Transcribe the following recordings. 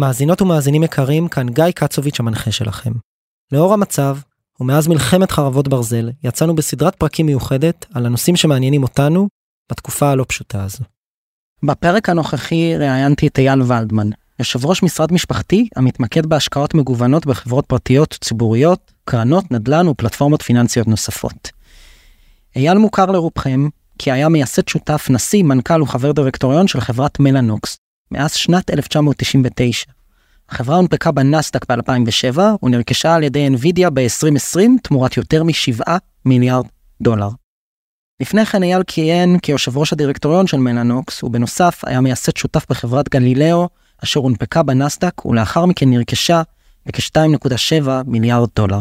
מאזינות ומאזינים יקרים, כאן גיא קצוביץ' המנחה שלכם. לאור המצב, ומאז מלחמת חרבות ברזל, יצאנו בסדרת פרקים מיוחדת על הנושאים שמעניינים אותנו בתקופה הלא פשוטה הזו. בפרק הנוכחי ראיינתי את אייל ולדמן, יושב ראש משרד משפחתי המתמקד בהשקעות מגוונות בחברות פרטיות ציבוריות, קרנות, נדל"ן ופלטפורמות פיננסיות נוספות. אייל מוכר לרובכם כי היה מייסד שותף, נשיא, מנכ"ל וחבר דירקטוריון של חברת מלאנוקס, מאז שנת 1999. החברה הונפקה בנסדק ב-2007 ונרכשה על ידי NVIDIA ב-2020 תמורת יותר מ-7 מיליארד דולר. לפני כן אייל כיהן כיושב ראש הדירקטוריון של מלאנוקס, ובנוסף היה מייסד שותף בחברת גלילאו, אשר הונפקה בנסדק ולאחר מכן נרכשה בכ-2.7 מיליארד דולר.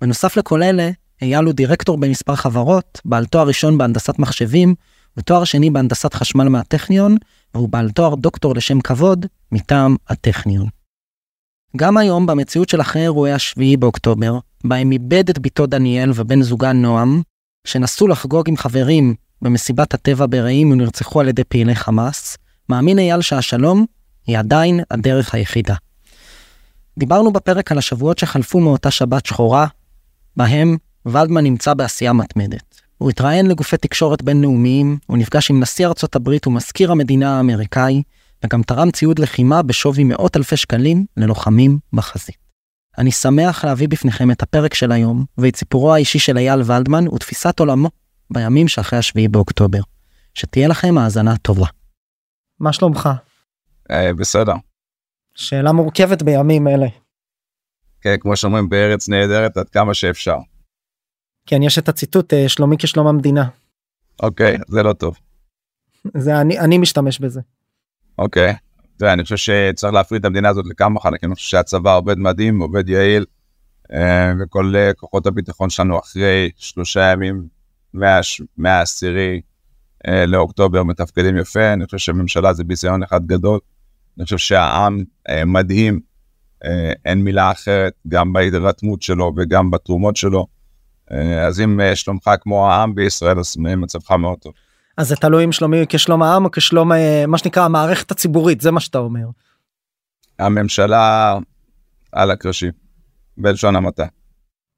בנוסף לכל אלה, אייל הוא דירקטור במספר חברות, בעל תואר ראשון בהנדסת מחשבים, ותואר שני בהנדסת חשמל מהטכניון, והוא בעל תואר דוקטור לשם כבוד מטעם הטכניון. גם היום, במציאות של אחרי אירועי השביעי באוקטובר, בהם איבד את בתו דניאל ובן זוגה נועם, שנסו לחגוג עם חברים במסיבת הטבע ברעים ונרצחו על ידי פעילי חמאס, מאמין אייל שהשלום היא עדיין הדרך היחידה. דיברנו בפרק על השבועות שחלפו מאותה שבת שחורה, בהם ולדמן נמצא בעשייה מתמדת. הוא התראיין לגופי תקשורת בינלאומיים, הוא נפגש עם נשיא ארצות הברית ומזכיר המדינה האמריקאי, וגם תרם ציוד לחימה בשווי מאות אלפי שקלים ללוחמים בחזית. אני שמח להביא בפניכם את הפרק של היום, ואת סיפורו האישי של אייל ולדמן ותפיסת עולמו בימים שאחרי השביעי באוקטובר. שתהיה לכם האזנה טובה. מה שלומך? אה, בסדר. שאלה מורכבת בימים אלה. כן, כמו שאומרים בארץ נהדרת עד כמה שאפשר. כן, יש את הציטוט אה, שלומי כשלום המדינה. אוקיי, זה לא טוב. זה אני, אני משתמש בזה. אוקיי. תראה, אני חושב שצריך להפריד את המדינה הזאת לכמה חלקים, אני חושב שהצבא עובד מדהים, עובד יעיל, אה, וכל אה, כוחות הביטחון שלנו אחרי שלושה ימים מהעשירי לאוקטובר מתפקדים יפה, אני חושב שהממשלה זה ביזיון אחד גדול, אני חושב שהעם מדהים, אין מילה אחרת, גם בהירתמות שלו וגם בתרומות שלו. אז אם שלומך כמו העם בישראל, אז מצבך מאוד טוב. אז זה תלוי אם שלומי כשלום העם או כשלום מה שנקרא המערכת הציבורית זה מה שאתה אומר. הממשלה על הקרשים בלשון המעטה.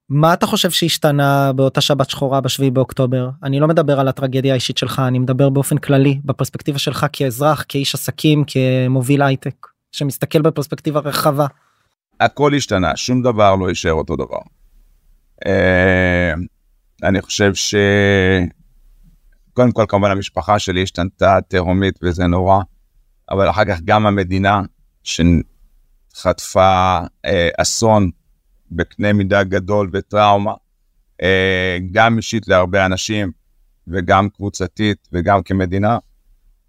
מה אתה חושב שהשתנה באותה שבת שחורה בשביעי באוקטובר אני לא מדבר על הטרגדיה האישית שלך אני מדבר באופן כללי בפרספקטיבה שלך כאזרח כאיש עסקים כמוביל הייטק שמסתכל בפרספקטיבה רחבה. הכל השתנה שום דבר לא יישאר אותו דבר. אה, אני חושב ש... קודם כל כמובן המשפחה שלי השתנתה תהומית וזה נורא, אבל אחר כך גם המדינה שחטפה אה, אסון בקנה מידה גדול וטראומה, אה, גם אישית להרבה אנשים וגם קבוצתית וגם כמדינה,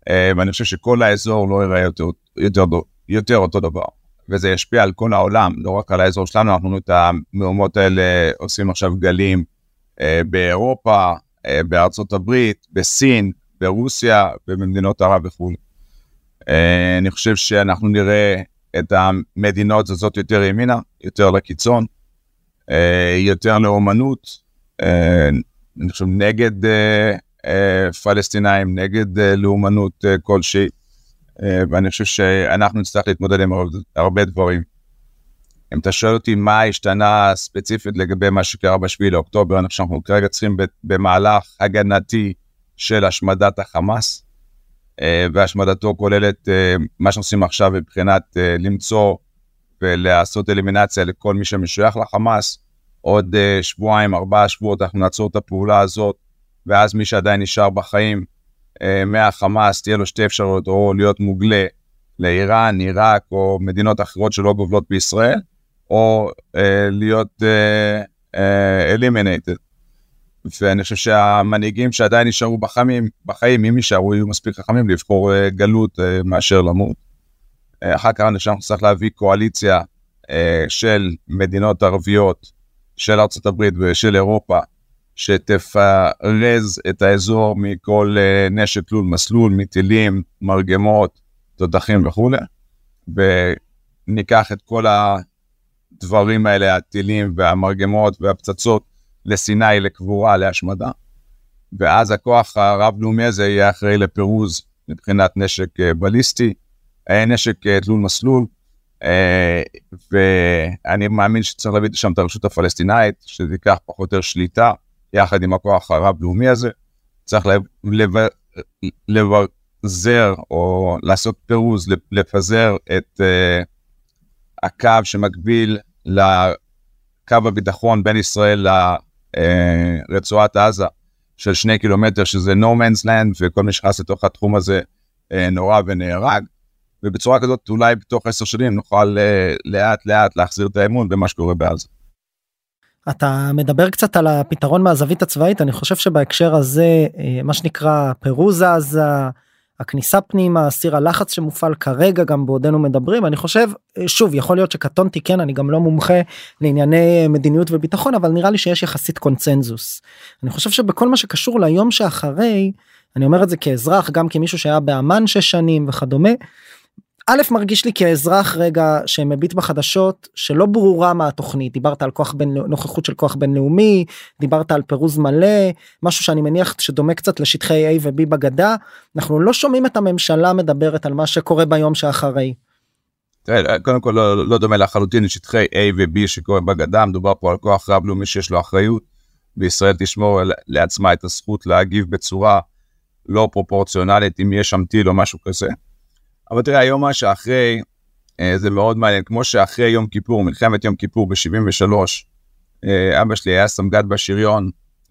אה, ואני חושב שכל האזור לא ייראה יותר, יותר, יותר אותו דבר. וזה ישפיע על כל העולם, לא רק על האזור שלנו, אנחנו רואים את המהומות האלה עושים עכשיו גלים אה, באירופה, אה, בארצות הברית, בסין, ברוסיה ובמדינות ערב וכולי. אה, אני חושב שאנחנו נראה את המדינות הזאת יותר ימינה, יותר לקיצון, אה, יותר לאומנות, אה, אני חושב נגד אה, אה, פלסטינאים, נגד אה, לאומנות אה, כלשהי. אה, ואני חושב שאנחנו נצטרך להתמודד עם הרבה דברים. אם אתה שואל אותי מה השתנה ספציפית לגבי מה שקרה בשביעי לאוקטובר, אני חושב שאנחנו כרגע צריכים במהלך הגנתי של השמדת החמאס, אה, והשמדתו כוללת אה, מה שעושים עכשיו מבחינת למצוא ולעשות אלימינציה לכל מי שמשוייך לחמאס. עוד שבועיים, ארבעה שבועות אנחנו נעצור את הפעולה הזאת, ואז מי שעדיין נשאר בחיים, מהחמאס תהיה לו שתי אפשרויות, או להיות מוגלה לאיראן, עיראק או מדינות אחרות שלא גובלות בישראל, או אה, להיות אלימינטד. אה, ואני חושב שהמנהיגים שעדיין נשארו בחיים, בחיים, אם יישארו, יהיו מספיק חכמים לבחור אה, גלות אה, מאשר למות. אה, אחר כך אני חושב שאנחנו להביא קואליציה אה, של מדינות ערביות, של ארה"ב ושל אירופה, שתפרז את האזור מכל uh, נשק תלול מסלול, מטילים, מרגמות, תותחים וכולי, וניקח את כל הדברים האלה, הטילים והמרגמות והפצצות לסיני, לקבורה, להשמדה, ואז הכוח הרב-לאומי הזה יהיה אחראי לפירוז מבחינת נשק uh, בליסטי, נשק uh, תלול מסלול, אה, ואני מאמין שצריך להביא לשם את הרשות הפלסטינאית, שזה ייקח פחות או יותר שליטה, יחד עם הכוח הרב-לאומי הזה. צריך לבזר או לעשות פירוז, לפזר את uh, הקו שמקביל לקו הביטחון בין ישראל לרצועת עזה של שני קילומטר, שזה no man's land, וכל מי שנכנס לתוך התחום הזה uh, נורא ונהרג. ובצורה כזאת אולי בתוך עשר שנים נוכל לאט לאט להחזיר את האמון במה שקורה בעזה. אתה מדבר קצת על הפתרון מהזווית הצבאית אני חושב שבהקשר הזה אה, מה שנקרא פירוז עזה הכניסה פנימה סיר הלחץ שמופעל כרגע גם בעודנו מדברים אני חושב אה, שוב יכול להיות שקטונתי כן אני גם לא מומחה לענייני מדיניות וביטחון אבל נראה לי שיש יחסית קונצנזוס. אני חושב שבכל מה שקשור ליום שאחרי אני אומר את זה כאזרח גם כמישהו שהיה באמ"ן שש שנים וכדומה א' מרגיש לי כאזרח רגע שמביט בחדשות שלא ברורה מה התוכנית דיברת על כוח בין נוכחות של כוח בינלאומי דיברת על פירוז מלא משהו שאני מניח שדומה קצת לשטחי A ו-B בגדה אנחנו לא שומעים את הממשלה מדברת על מה שקורה ביום שאחרי. קודם כל לא, לא דומה לחלוטין לשטחי A ו-B שקורה בגדה מדובר פה על כוח רב לאומי שיש לו אחריות וישראל תשמור לעצמה את הזכות להגיב בצורה לא פרופורציונלית אם יש שם טיל או משהו כזה. אבל תראה, היום מה שאחרי, אה, זה מאוד מעניין, כמו שאחרי יום כיפור, מלחמת יום כיפור ב-73, אה, אבא שלי היה סמג"ד בשריון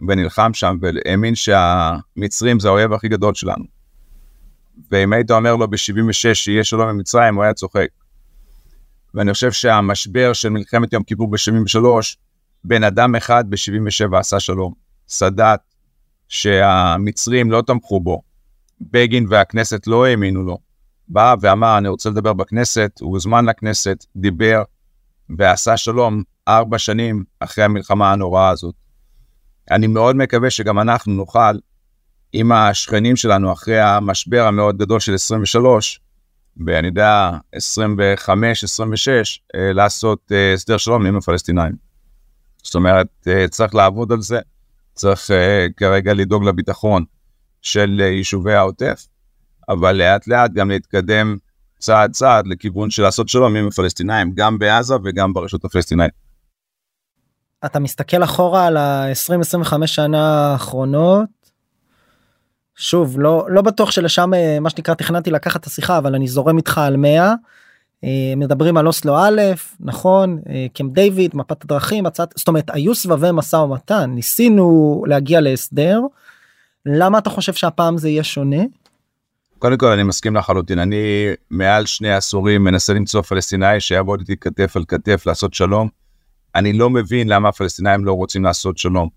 ונלחם שם והאמין שהמצרים זה האויב הכי גדול שלנו. ואם היית אומר לו ב-76 שיהיה שלום עם מצרים, הוא היה צוחק. ואני חושב שהמשבר של מלחמת יום כיפור ב-73, בן אדם אחד ב-77 עשה שלום. סאדאת, שהמצרים לא תמכו בו, בגין והכנסת לא האמינו לו, בא ואמר, אני רוצה לדבר בכנסת, הוא הוזמן לכנסת, דיבר ועשה שלום ארבע שנים אחרי המלחמה הנוראה הזאת. אני מאוד מקווה שגם אנחנו נוכל, עם השכנים שלנו אחרי המשבר המאוד גדול של 23, ואני יודע, 25-26, אה, לעשות אה, הסדר שלום עם הפלסטינאים. זאת אומרת, אה, צריך לעבוד על זה, צריך כרגע לדאוג לביטחון של יישובי העוטף, אבל לאט לאט גם להתקדם צעד צעד לכיוון של לעשות שלום עם הפלסטינאים, גם בעזה וגם ברשות הפלסטינאית. אתה מסתכל אחורה על ה-20-25 שנה האחרונות, שוב, לא, לא בטוח שלשם אה, מה שנקרא תכננתי לקחת את השיחה, אבל אני זורם איתך על 100. אה, מדברים על אוסלו א', נכון, אה, קמפ דיוויד, מפת הדרכים, הצעת, זאת אומרת, היו סבבי משא ומתן, ניסינו להגיע להסדר. למה אתה חושב שהפעם זה יהיה שונה? קודם כל אני מסכים לחלוטין אני מעל שני עשורים מנסה למצוא פלסטינאי שיעבוד איתי כתף על כתף לעשות שלום. אני לא מבין למה הפלסטינאים לא רוצים לעשות שלום.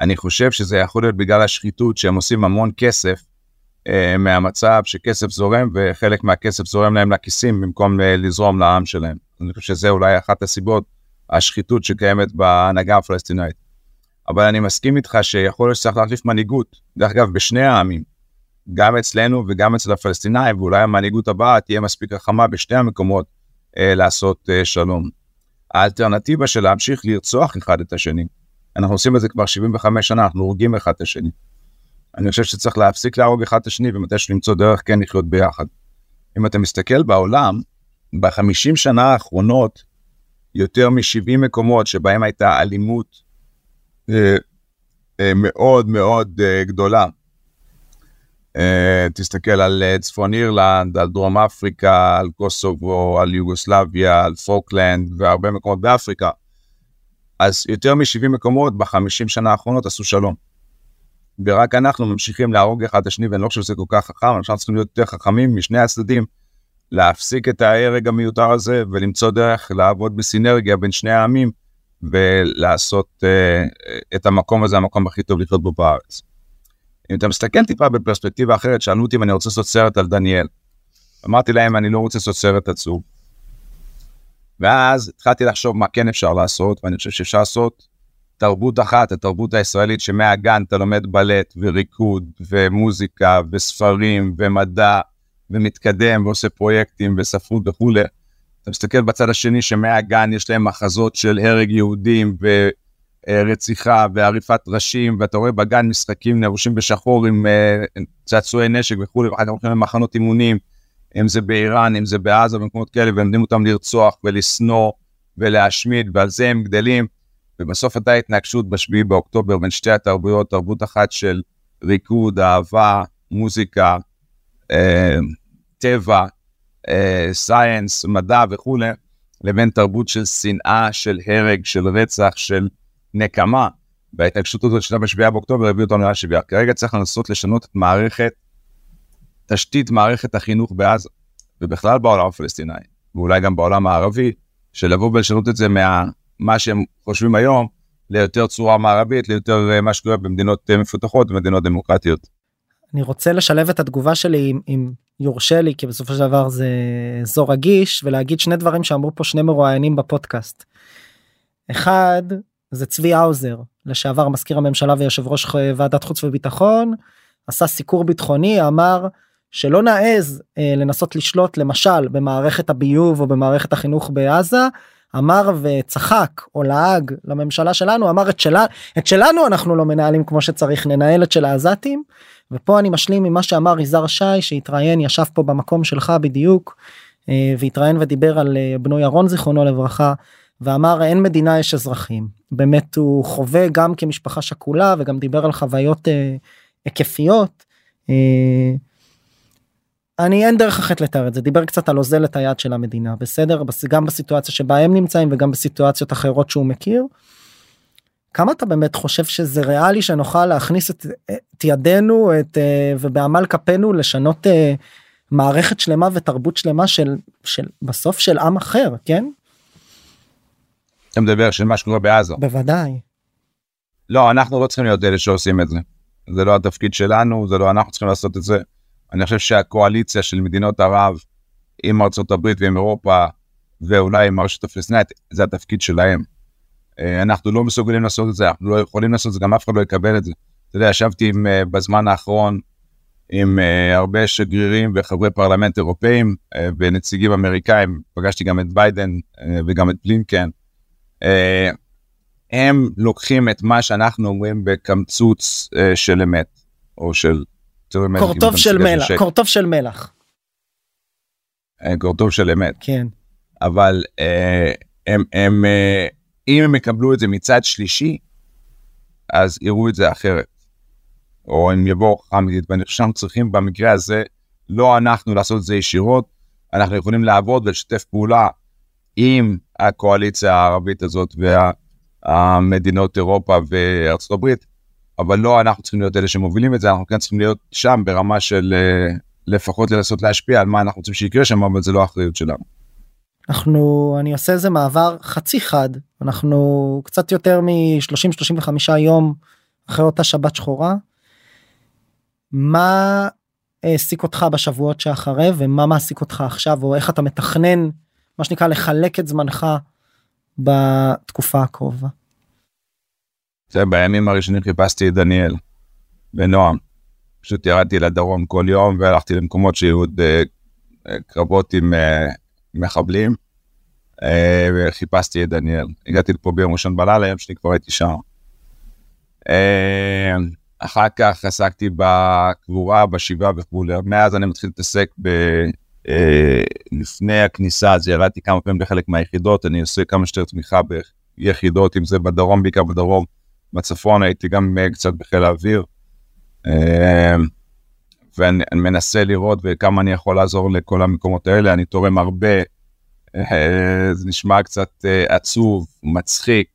אני חושב שזה יכול להיות בגלל השחיתות שהם עושים המון כסף אה, מהמצב שכסף זורם וחלק מהכסף זורם להם לכיסים במקום אה, לזרום לעם שלהם. אני חושב שזה אולי אחת הסיבות השחיתות שקיימת בהנהגה הפלסטינאית. אבל אני מסכים איתך שיכול להיות שצריך להחליף מנהיגות. דרך אגב בשני העמים. גם אצלנו וגם אצל הפלסטינאים, ואולי המנהיגות הבאה תהיה מספיק חכמה בשני המקומות אה, לעשות אה, שלום. האלטרנטיבה של להמשיך לרצוח אחד את השני, אנחנו עושים את זה כבר 75 שנה, אנחנו הורגים אחד את השני. אני חושב שצריך להפסיק להרוג אחד את השני ומתישהו למצוא דרך כן לחיות ביחד. אם אתה מסתכל בעולם, בחמישים שנה האחרונות, יותר מ-70 מקומות שבהם הייתה אלימות אה, אה, מאוד מאוד אה, גדולה, תסתכל על אה, צפון אירלנד, על דרום אפריקה, על קוסובו, על יוגוסלביה, על פוקלנד והרבה מקומות באפריקה. אז יותר מ-70 מקומות בחמישים שנה האחרונות עשו שלום. ורק אנחנו ממשיכים להרוג אחד את השני, ואני לא חושב שזה כל כך חכם, אנחנו צריכים להיות יותר חכמים משני הצדדים, להפסיק את ההרג המיותר הזה ולמצוא דרך לעבוד בסינרגיה בין שני העמים ולעשות uh, את המקום הזה המקום הכי טוב לחיות בו בארץ. אם אתה מסתכל טיפה בפרספקטיבה אחרת, שאלו אותי אם אני רוצה לעשות סרט על דניאל. אמרתי להם, אני לא רוצה לעשות סרט עצוב. ואז התחלתי לחשוב מה כן אפשר לעשות, ואני חושב שאפשר לעשות תרבות אחת, התרבות הישראלית, שמהגן אתה לומד בלט וריקוד ומוזיקה וספרים ומדע ומתקדם ועושה פרויקטים וספרות וכולי. אתה מסתכל בצד השני שמהגן יש להם מחזות של הרג יהודים ו... אה, רציחה ועריפת ראשים, ואתה רואה בגן משחקים נבושים בשחור עם אה, צעצועי נשק וכולי, ואחר כך הולכים למחנות אימונים, אם זה באיראן, אם זה בעזה, במקומות כאלה, ולומדים אותם לרצוח ולשנוא ולהשמיד, ועל זה הם גדלים. ובסוף הייתה התנגשות בשביעי באוקטובר בין שתי התרבויות, תרבות אחת של ריקוד, אהבה, מוזיקה, אה, טבע, סייאנס, מדע וכולי, לבין תרבות של שנאה, של הרג, של רצח, של נקמה. וההתנגשות הזאת של בשביעי באוקטובר הביאו אותנו לשביעי. כרגע צריך לנסות לשנות את מערכת, תשתית מערכת החינוך בעזה, ובכלל בעולם הפלסטיני, ואולי גם בעולם הערבי, של לבוא ולשנות את זה מה שהם חושבים היום, ליותר צורה מערבית, ליותר אה, מה שקורה במדינות אה, מפותחות ומדינות דמוקרטיות. אני רוצה לשלב את התגובה שלי אם, אם יורשה לי כי בסופו של דבר זה אזור רגיש ולהגיד שני דברים שאמרו פה שני מרואיינים בפודקאסט. אחד זה צבי האוזר לשעבר מזכיר הממשלה ויושב ראש ועדת חוץ וביטחון עשה סיקור ביטחוני אמר שלא נעז אה, לנסות לשלוט למשל במערכת הביוב או במערכת החינוך בעזה אמר וצחק או לעג לממשלה שלנו אמר את, שלה, את שלנו אנחנו לא מנהלים כמו שצריך ננהל את של העזתים. ופה אני משלים ממה שאמר יזהר שי שהתראיין ישב פה במקום שלך בדיוק אה, והתראיין ודיבר על אה, בנו ירון זיכרונו לברכה ואמר אין מדינה יש אזרחים באמת הוא חווה גם כמשפחה שכולה וגם דיבר על חוויות אה, היקפיות. אה, אני אין דרך אחרת לתאר את זה דיבר קצת על אוזל את היד של המדינה בסדר גם בסיטואציה שבה הם נמצאים וגם בסיטואציות אחרות שהוא מכיר. כמה אתה באמת חושב שזה ריאלי שנוכל להכניס את, את ידינו את אה, ובעמל כפינו לשנות אה, מערכת שלמה ותרבות שלמה של של בסוף של עם אחר כן. אתה מדבר של מה שקורה בעזה. בוודאי. לא אנחנו לא צריכים להיות אלה שעושים את זה. זה לא התפקיד שלנו זה לא אנחנו צריכים לעשות את זה. אני חושב שהקואליציה של מדינות ערב עם ארצות הברית ועם אירופה ואולי עם הרשות הפלסטינית זה התפקיד שלהם. אה, אנחנו לא מסוגלים לעשות את זה, אנחנו לא יכולים לעשות את זה, גם אף אחד לא יקבל את זה. אתה יודע, ישבתי עם, אה, בזמן האחרון עם uh, הרבה שגרירים וחברי פרלמנט אירופאים ונציגים אמריקאים, פגשתי גם את ביידן וגם את בלינקן. Uh, הם לוקחים את מה שאנחנו אומרים בקמצוץ uh, של אמת, או של קורטוב של מלח, קורטוב של מלח. קורטוב של אמת. כן. אבל אה, הם, הם, אה, אם הם יקבלו את זה מצד שלישי, אז יראו את זה אחרת. או הם יבואו חכם ואני חושב שאנחנו צריכים במקרה הזה, לא אנחנו לעשות את זה ישירות, אנחנו יכולים לעבוד ולשתף פעולה עם הקואליציה הערבית הזאת והמדינות אירופה וארצות הברית, אבל לא אנחנו צריכים להיות אלה שמובילים את זה, אנחנו כן צריכים להיות שם ברמה של uh, לפחות לנסות להשפיע על מה אנחנו רוצים שיקרה שם, אבל זה לא האחריות שלנו. אנחנו אני עושה איזה מעבר חצי חד אנחנו קצת יותר מ-30-35 יום אחרי אותה שבת שחורה. מה העסיק אותך בשבועות שאחרי ומה מעסיק אותך עכשיו או איך אתה מתכנן מה שנקרא לחלק את זמנך בתקופה הקרובה. זה בימים הראשונים חיפשתי את דניאל ונועם. פשוט ירדתי לדרום כל יום והלכתי למקומות שהיו עוד uh, קרבות עם uh, מחבלים וחיפשתי את דניאל. הגעתי לפה ביום ראשון בלילה, יום שני כבר הייתי שם. אחר כך עסקתי בקבורה, בשבעה וכולי. מאז אני מתחיל להתעסק לפני הכניסה אז ירדתי כמה פעמים בחלק מהיחידות, אני עושה כמה שיותר תמיכה ביחידות, אם זה בדרום, בעיקר בדרום. בצפון הייתי גם אה, קצת בחיל האוויר. אה, ואני מנסה לראות וכמה אני יכול לעזור לכל המקומות האלה, אני תורם הרבה, אה, זה נשמע קצת עצוב, מצחיק,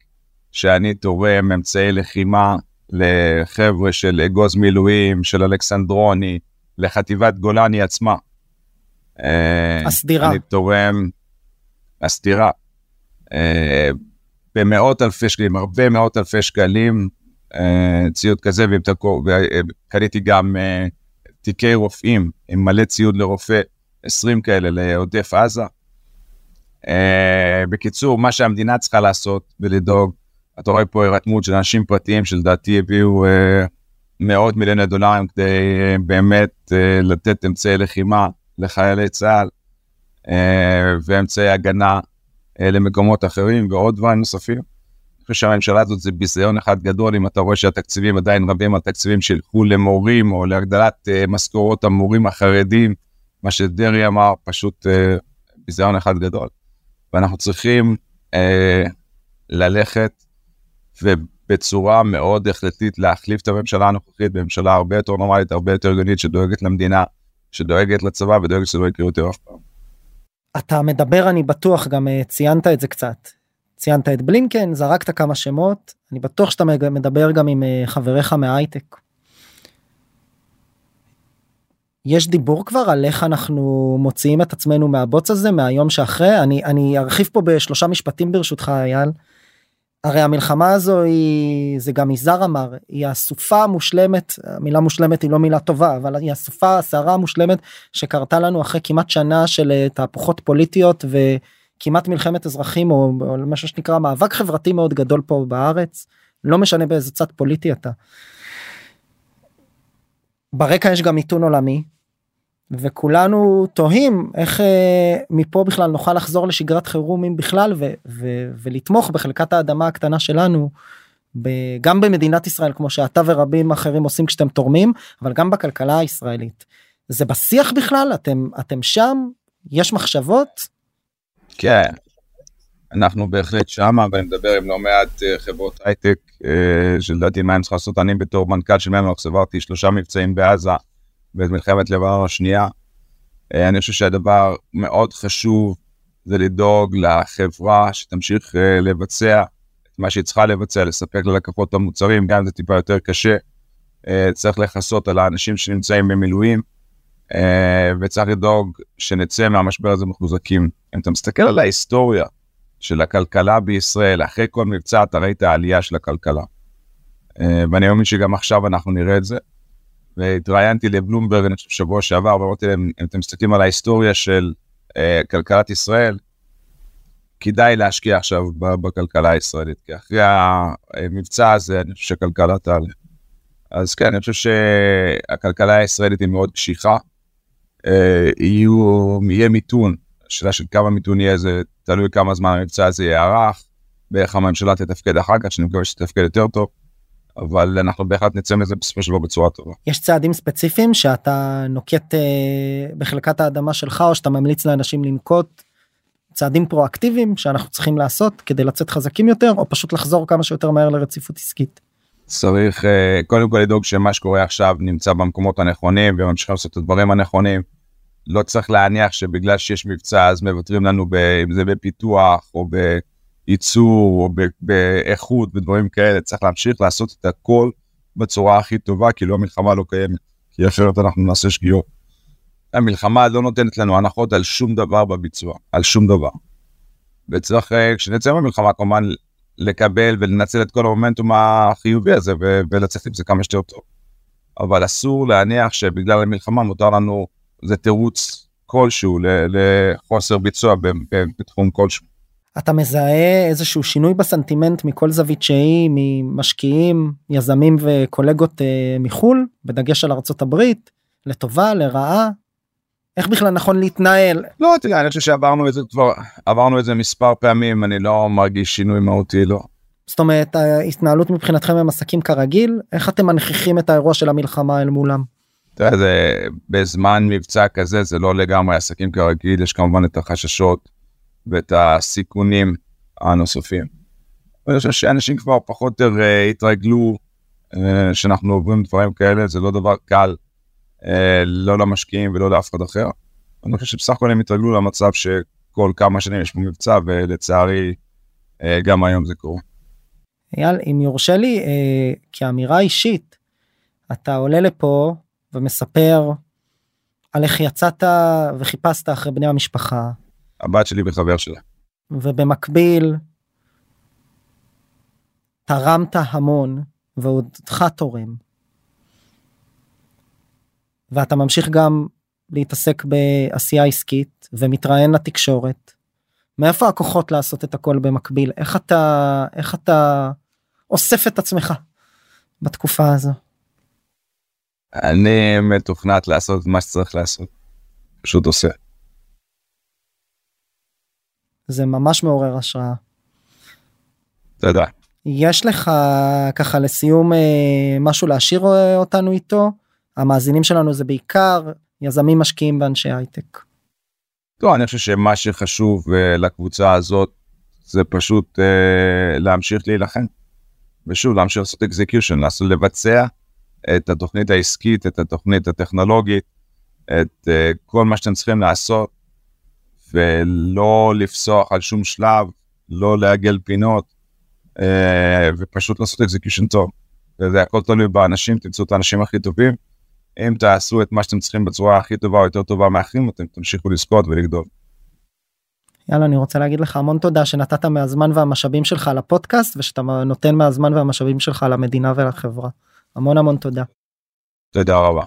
שאני תורם אמצעי לחימה לחבר'ה של אגוז מילואים, של אלכסנדרוני, לחטיבת גולני עצמה. הסדירה. אני תורם, הסדירה. במאות אלפי שקלים, הרבה מאות אלפי שקלים, אה, ציוד כזה, וקניתי גם אה, תיקי רופאים עם מלא ציוד לרופא, 20 כאלה לעוטף עזה. אה, בקיצור, מה שהמדינה צריכה לעשות ולדאוג, אתה רואה פה הירתמות של אנשים פרטיים שלדעתי הביאו מאות מיליוני דולרים כדי באמת לתת אמצעי לחימה לחיילי צה"ל ואמצעי הגנה אה, למקומות אחרים ועוד דברים נוספים. אני חושב שהממשלה הזאת זה ביזיון אחד גדול אם אתה רואה שהתקציבים עדיין רבים על תקציבים שילכו למורים או להגדלת uh, משכורות המורים החרדים מה שדרעי אמר פשוט אה, ביזיון אחד גדול. ואנחנו צריכים אה, ללכת ובצורה מאוד החלטית להחליף את הממשלה הנוכחית בממשלה הרבה יותר נורמלית, הרבה יותר הגיונית, שדואגת למדינה, שדואגת לצבא ודואגת שזה לא יקרה יותר אף פעם. אתה מדבר אני בטוח גם אה, ציינת את זה קצת. ציינת את בלינקן זרקת כמה שמות אני בטוח שאתה מדבר גם עם אה, חבריך מההייטק. יש דיבור כבר על איך אנחנו מוציאים את עצמנו מהבוץ הזה מהיום שאחרי אני אני ארחיב פה בשלושה משפטים ברשותך אייל. הרי המלחמה הזו היא זה גם יזהר אמר היא הסופה המושלמת המילה מושלמת היא לא מילה טובה אבל היא הסופה הסערה המושלמת שקרתה לנו אחרי כמעט שנה של אה, תהפוכות פוליטיות וכמעט מלחמת אזרחים או, או משהו שנקרא מאבק חברתי מאוד גדול פה בארץ לא משנה באיזה צד פוליטי אתה. ברקע יש גם מיתון עולמי וכולנו תוהים איך אה, מפה בכלל נוכל לחזור לשגרת חירום אם בכלל ו, ו, ולתמוך בחלקת האדמה הקטנה שלנו ב, גם במדינת ישראל כמו שאתה ורבים אחרים עושים כשאתם תורמים אבל גם בכלכלה הישראלית. זה בשיח בכלל אתם אתם שם יש מחשבות. כן אנחנו בהחלט שמה ואני מדבר עם לא מעט אה, חברות הייטק אה, שלדעתי מה הם צריכים לעשות אני בתור מנכ"ל של ממלוך סברתי שלושה מבצעים בעזה. בעת מלחמת לבנון השנייה. אה, אני חושב שהדבר מאוד חשוב זה לדאוג לחברה שתמשיך אה, לבצע את מה שהיא צריכה לבצע, לספק ללקוחות המוצרים, גם אם זה טיפה יותר קשה. אה, צריך לכסות על האנשים שנמצאים במילואים, וצריך לדאוג שנצא מהמשבר הזה מחוזקים. אם אתה מסתכל על ההיסטוריה של הכלכלה בישראל, אחרי כל מבצע אתה ראית העלייה של הכלכלה. ואני מאמין שגם עכשיו אנחנו נראה את זה. והתראיינתי לבלומברג, אני חושב, שבוע שעבר, ואמרתי להם, אם אתם מסתכלים על ההיסטוריה של uh, כלכלת ישראל, כדאי להשקיע עכשיו בכלכלה הישראלית, כי אחרי המבצע הזה, אני חושב שהכלכלה תעלה. אז כן, אני חושב שהכלכלה הישראלית היא מאוד קשיחה. Uh, יהיו, יהיה מיתון, השאלה של כמה מיתון יהיה, זה תלוי כמה זמן המבצע הזה יארך, ואיך הממשלה תתפקד אחר כך, שאני מקווה שתתפקד יותר טוב. אבל אנחנו בהחלט נצא מזה בסופו של דבר בצורה טובה. יש צעדים ספציפיים שאתה נוקט אה, בחלקת האדמה שלך או שאתה ממליץ לאנשים לנקוט צעדים פרואקטיביים שאנחנו צריכים לעשות כדי לצאת חזקים יותר או פשוט לחזור כמה שיותר מהר לרציפות עסקית. צריך אה, קודם כל לדאוג שמה שקורה עכשיו נמצא במקומות הנכונים וממשיכים לעשות את הדברים הנכונים. לא צריך להניח שבגלל שיש מבצע אז מוותרים לנו ב, אם זה בפיתוח או ב... ייצור או באיכות ודברים כאלה, צריך להמשיך לעשות את הכל בצורה הכי טובה, כאילו המלחמה לא קיימת, כי אחרת אנחנו נעשה שגיאות. המלחמה לא נותנת לנו הנחות על שום דבר בביצוע, על שום דבר. וצריך, אה, כשנצא מהמלחמה כמובן, לקבל ולנצל את כל המומנטום החיובי הזה ולצאת עם זה כמה שיותר טוב. אבל אסור להניח שבגלל המלחמה מותר לנו, זה תירוץ כלשהו לחוסר ביצוע בתחום כלשהו. אתה מזהה איזשהו שינוי בסנטימנט מכל זווית שהיא ממשקיעים יזמים וקולגות אה, מחול בדגש על ארצות הברית לטובה לרעה. איך בכלל נכון להתנהל לא תראה אני חושב שעברנו את זה כבר עברנו את זה מספר פעמים אני לא מרגיש שינוי מהותי לא. זאת אומרת ההתנהלות מבחינתכם הם עסקים כרגיל איך אתם מנכיחים את האירוע של המלחמה אל מולם. תראה, זה בזמן מבצע כזה זה לא לגמרי עסקים כרגיל יש כמובן את החששות ואת הסיכונים הנוספים. אני חושב שאנשים כבר פחות או יותר uh, התרגלו uh, שאנחנו עוברים דברים כאלה, זה לא דבר קל, uh, לא למשקיעים ולא לאף אחד אחר. אני חושב שבסך הכל הם התרגלו למצב שכל כמה שנים יש פה מבצע, ולצערי גם היום זה קורה. אייל, אם יורשה לי, uh, כאמירה אישית, אתה עולה לפה ומספר על איך יצאת וחיפשת אחרי בני המשפחה, הבת שלי וחבר שלה. ובמקביל תרמת המון ועודך תורם. ואתה ממשיך גם להתעסק בעשייה עסקית ומתראיין לתקשורת. מאיפה הכוחות לעשות את הכל במקביל? איך אתה איך אתה אוסף את עצמך בתקופה הזו? אני מתוכנת לעשות מה שצריך לעשות. פשוט עושה. זה ממש מעורר השראה. תודה. יש לך ככה לסיום אה, משהו להשאיר אה, אותנו איתו? המאזינים שלנו זה בעיקר יזמים משקיעים באנשי הייטק. לא, אני חושב שמה שחשוב אה, לקבוצה הזאת זה פשוט אה, להמשיך להילחם. ושוב, להמשיך לעשות execution, לעשות לבצע את התוכנית העסקית, את התוכנית הטכנולוגית, את אה, כל מה שאתם צריכים לעשות, ולא לפסוח על שום שלב, לא לעגל פינות, אה, ופשוט לעשות execution טוב. וזה הכל תלוי באנשים, תמצאו את האנשים הכי טובים. אם תעשו את מה שאתם צריכים בצורה הכי טובה או יותר טובה מאחרים, אתם תמשיכו לזכות ולגדול. יאללה, אני רוצה להגיד לך המון תודה שנתת מהזמן והמשאבים שלך לפודקאסט ושאתה נותן מהזמן והמשאבים שלך למדינה ולחברה. המון המון תודה. תודה רבה.